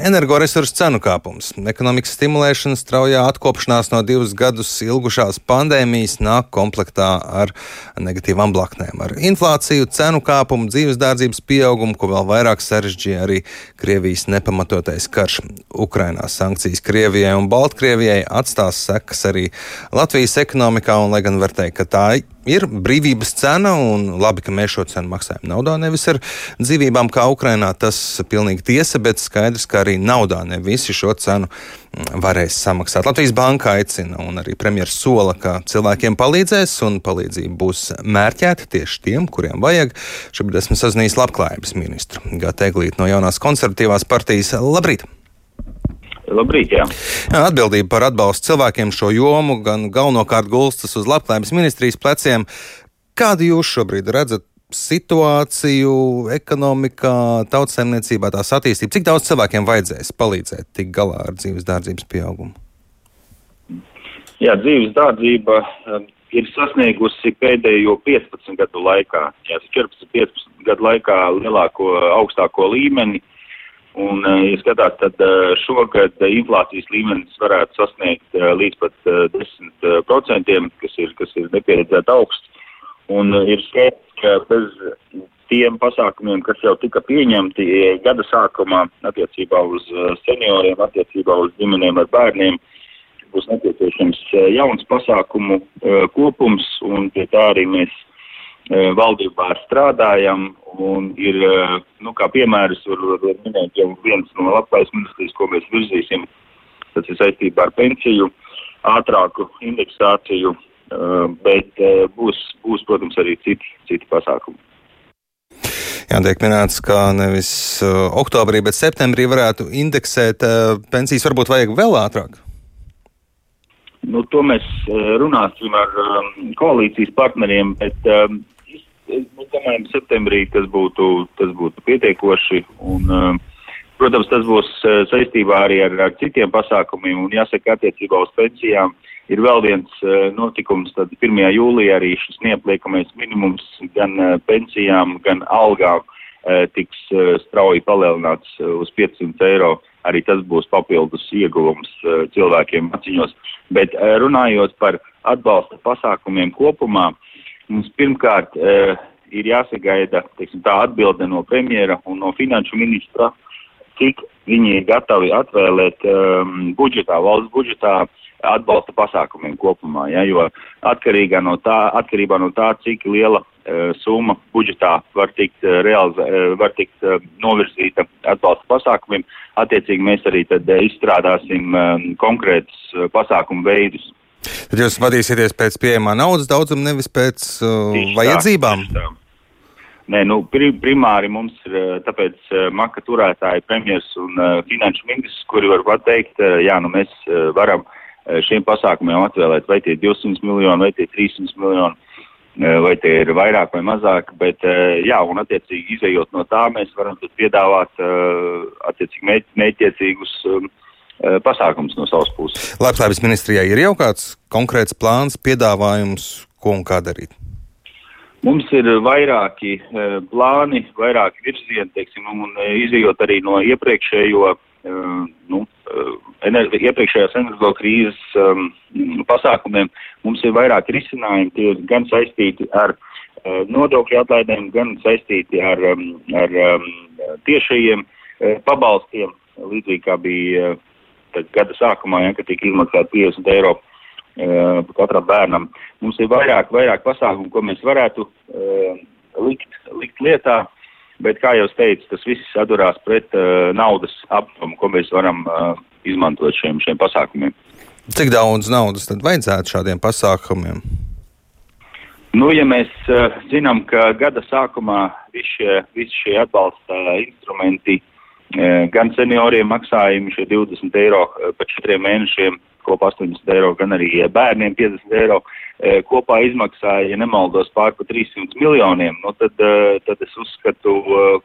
Energoresursu cenu kāpums, ekonomikas stimulēšana, straujā atkopšanās no divus gadus ilgušās pandēmijas nāk komplektā ar negatīvām blaknēm. Ar inflāciju, cenu kāpumu, dzīves dārdzības pieaugumu, ko vēl vairāk sarežģīja arī Krievijas nepamatotais karš. Ukrainā sankcijas Krievijai un Baltkrievijai atstās sekas arī Latvijas ekonomikā, un lai gan var teikt, ka tā ir brīvības cena, un labi, ka mēs šo cenu maksājam naudā, nevis ar dzīvībām, kā Ukrainā. Tas ir pilnīgi tiesa, bet skaidrs, ka arī naudā ne visi šo cenu mm, varēs samaksāt. Latvijas banka aicina, un arī premjerministrs sola, ka cilvēkiem palīdzēs, un palīdzība būs mērķēta tieši tiem, kuriem vajag. Šobrīd esmu sazinājies labklājības ministru Gata Eglīti no jaunās konservatīvās partijas. Labrīt! Labrīt, jā. jā. Atbildība par atbalstu cilvēkiem šo jomu gan galvenokārt gulstas uz labklājības ministrijas pleciem. Kādu jūs šobrīd redzat situāciju, ekonomikā, tautsēmniecībā, tās attīstību? Cik daudz cilvēkiem vajadzēs palīdzēt tikt galā ar dzīves dārdzības pieaugumu? Jā, dzīves dārdzība um, ir sasniegusi pēdējo 15 gadu laikā, jā, 14-15 gadu laikā lielāko, augstāko līmeni. Un, ja skatās, tad šogad inflācijas līmenis varētu sasniegt līdz pat 10%, kas ir, kas ir nepieredzēta augsts. Un ir skaidrs, ka bez tiem pasākumiem, kas jau tika pieņemti gada sākumā attiecībā uz senioriem, attiecībā uz ģimenēm ar bērniem, būs nepieciešams jauns pasākumu kopums, un pie tā arī mēs valdībā strādājam, un ir, nu, kā piemērs, var, minēt jau viens no labklājības ministrijas, ko mēs virzīsim, tas ir saistībā ar pensiju, ātrāku indeksāciju, bet būs, būs, protams, arī citi, citi pasākumi. Jā, tiek minēts, ka nevis oktobrī, bet septembrī varētu indeksēt pensijas, varbūt vajag vēl ātrāk. Nu, to mēs runāsim ar koalīcijas partneriem, bet um, mēs domājam, septembrī tas būtu, tas būtu pietiekoši. Un, uh, protams, tas būs uh, saistībā arī ar, ar citiem pasākumiem. Un jāsaka, attiecībā uz pensijām ir vēl viens uh, notikums. Tad 1. jūlijā arī šis neapliekamais minimums gan pensijām, gan algām tiks strauji palielināts uz 500 eiro. Arī tas būs papildus ieguvums cilvēkiem aciņos. Bet runājot par atbalsta pasākumiem kopumā, uh, Mums pirmkārt uh, ir jāsagaida teiksim, tā atbilde no premjera un no finanšu ministra, cik viņi ir gatavi atvēlēt um, budžetā, valsts budžetā atbalsta pasākumiem kopumā. Ja, jo atkarībā no tā, atkarībā no tā cik liela uh, summa budžetā var tikt, uh, realizē, uh, var tikt uh, novirzīta atbalsta pasākumiem, attiecīgi mēs arī tad uh, izstrādāsim um, konkrētus uh, pasākumu veidus. Tad jūs vadīsieties pēc pieejamā naudas daudzuma, nevis pēc uh, tieši vajadzībām? Tā, Nē, nu, primāri mums ir tāpēc uh, maka turētāji, premjers un uh, finanšu ministrs, kuri var pateikt, uh, jā, nu mēs uh, varam uh, šiem pasākumiem atvēlēt vai tie 200 miljoni, vai tie 300 miljoni, uh, vai tie ir vairāk vai mazāk, bet uh, jā, un attiecīgi izējot no tā, mēs varam piedāvāt uh, attiecīgi mēķiecīgus um, Eh, pasākums no savas puses. Labklājības ministrijai ir jau kāds konkrēts plāns, piedāvājums, ko un kā darīt? Mums ir vairāki uh, plāni, vairāki virzieni, teiksim, un uh, izējot arī no iepriekšējo, nu, ener iepriekšējās energo krīzes um, pasākumiem, mums ir vairāki risinājumi, tie ir gan saistīti ar nodokļu atlaidēm, gan saistīti ar, ar um, tiešajiem pabalstiem, līdzīgi kā bija gada sākumā, ja, kad tika izmaksāta 50 eiro uh, katram bērnam. Mums ir vairāk, vairāk pasākumu, ko mēs varētu uh, likt, likt lietā, bet, kā jau teicu, tas viss sadurās pret uh, naudas apjomu, ko mēs varam uh, izmantot šiem, šiem pasākumiem. Cik daudz naudas tad vajadzētu šādiem pasākumiem? Nu, ja mēs uh, zinām, ka gada sākumā visi šie, visi šie atbalsta instrumenti gan senioriem maksājumi šie 20 eiro pa četriem mēnešiem, kopā 80 eiro, gan arī bērniem 50 eiro, kopā izmaksāja, ja nemaldos, pār pa 300 miljoniem, nu tad, tad es uzskatu,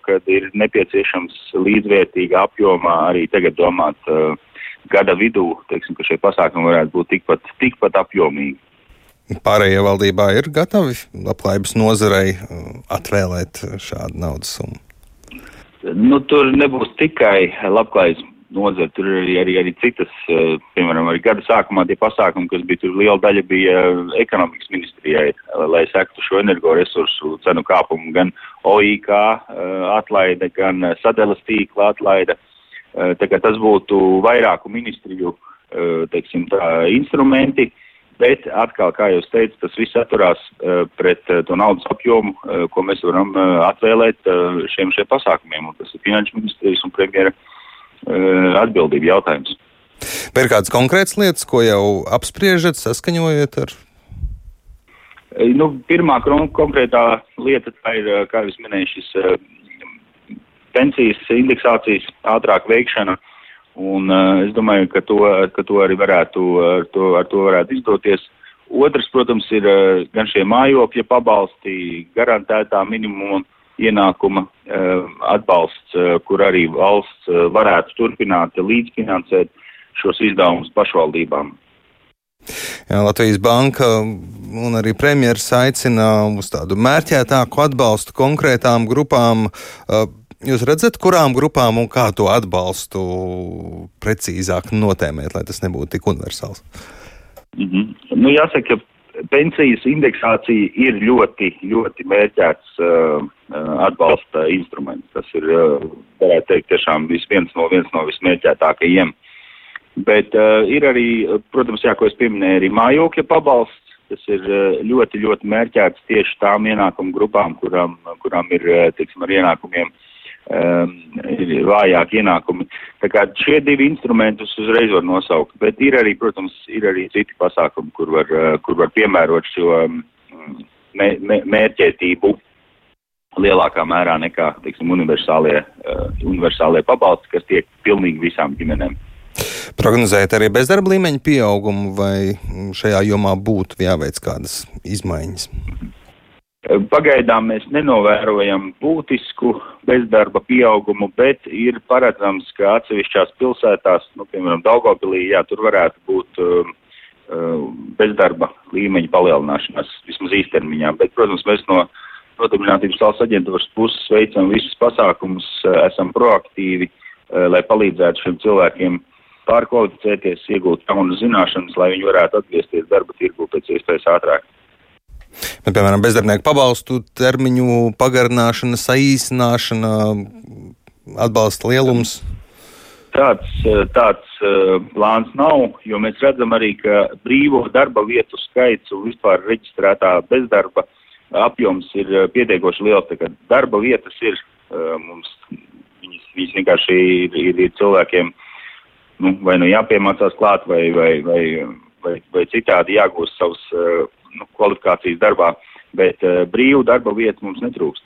ka ir nepieciešams līdzvērtīga apjomā arī tagad domāt gada vidū, teiksim, ka šie pasākumi varētu būt tikpat, tikpat apjomīgi. Pārējie valdībā ir gatavi labklājības nozarei atvēlēt šādu naudas summu. Nu, tur nebūs tikai labklājības nozara. Tur ir arī, arī, arī citas, uh, piemēram, arī gada sākumā tie pasākumi, kas bija tur liela daļa bija uh, ekonomikas ministrijai, lai sektu šo energoresursu cenu kāpumu, gan OIK atlaide, gan sadelas tīkla atlaide. Tā kā tas būtu vairāku ministriju, teiksim, tā, instrumenti. Uh, Bet atkal, kā jau teicu, tas viss atturās uh, pret uh, to naudas apjomu, uh, ko mēs varam uh, atvēlēt uh, šiem, šiem pasākumiem. Un tas ir finanšu ministrijas un premjera uh, atbildība jautājums. Vai ir kādas konkrētas lietas, ko jau apspriežat, saskaņojat ar? Nu, pirmā konkrētā lieta ir, kā jau minēju, šis uh, pensijas indeksācijas ātrāk veikšana. Uh, Un uh, es domāju, ka to, ka to arī varētu, ar to, ar to varētu izdoties. Otrs, protams, ir uh, gan šie mājokļa pabalsti, garantētā minimuma ienākuma uh, atbalsts, uh, kur arī valsts uh, varētu turpināt līdzfinansēt šos izdevumus pašvaldībām. Jā, Latvijas banka un arī premjeras aicina uz tādu mērķētāku atbalstu konkrētām grupām. Uh, Jūs redzat, kurām grupām un kā to atbalstu precīzāk notēmēt, lai tas nebūtu tik universāls? Mm -hmm. nu, jāsaka, ka pensijas indeksācija ir ļoti, ļoti mērķēts uh, uh, atbalsta instruments. Tas ir, uh, varētu teikt, tiešām viens no, viens no vismērķētākajiem. Bet uh, ir arī, protams, jā, ko es pieminēju, arī mājokļa pabalsts. Tas ir uh, ļoti, ļoti mērķēts tieši tām ienākumu grupām, kurām, kurām ir, uh, teiksim, ar ienākumiem uh, ir vājāki ienākumi. Tā kā šie divi instrumentus uzreiz var nosaukt, bet ir arī, protams, ir arī citi pasākumi, kur var, uh, kur var piemērot šo mē, mērķētību lielākā mērā nekā, teiksim, universālie, uh, universālie pabalsti, kas tiek pilnīgi visām ģimenēm. Prognozēt arī bezdarba līmeņa pieaugumu, vai šajā jomā būtu jāveic kādas izmaiņas? Pagaidām mēs nenovērojam būtisku bezdarba pieaugumu, bet ir paredzams, ka atsevišķās pilsētās, nu, piemēram, Daugavpilī, jā, tur varētu būt uh, bezdarba līmeņa palielināšanās vismaz īstermiņā. Bet, protams, mēs no Nodarbinātības valsts aģentūras puses veicam visus pasākumus, esam proaktīvi, uh, lai palīdzētu šiem cilvēkiem pārkvalificēties, iegūt jaunas zināšanas, lai viņi varētu atgriezties darba tirgu pēc iespējas ātrāk. Bet, piemēram, bezdarbnieku pabalstu termiņu pagarināšana, saīsināšana, atbalsta lielums. Tāds, tāds uh, plāns nav, jo mēs redzam arī, ka brīvo darba vietu skaits un vispār reģistrētā bezdarba apjoms ir uh, pietiekoši liels. Darba vietas ir mums, viņas, viņas vienkārši ir, ir, ir cilvēkiem nu, vai nu jāpiemācās klāt, vai, vai, vai, vai, vai citādi jāgūst savus uh, nu, kvalifikācijas darbā, bet uh, brīvu darba vietu mums netrūkst.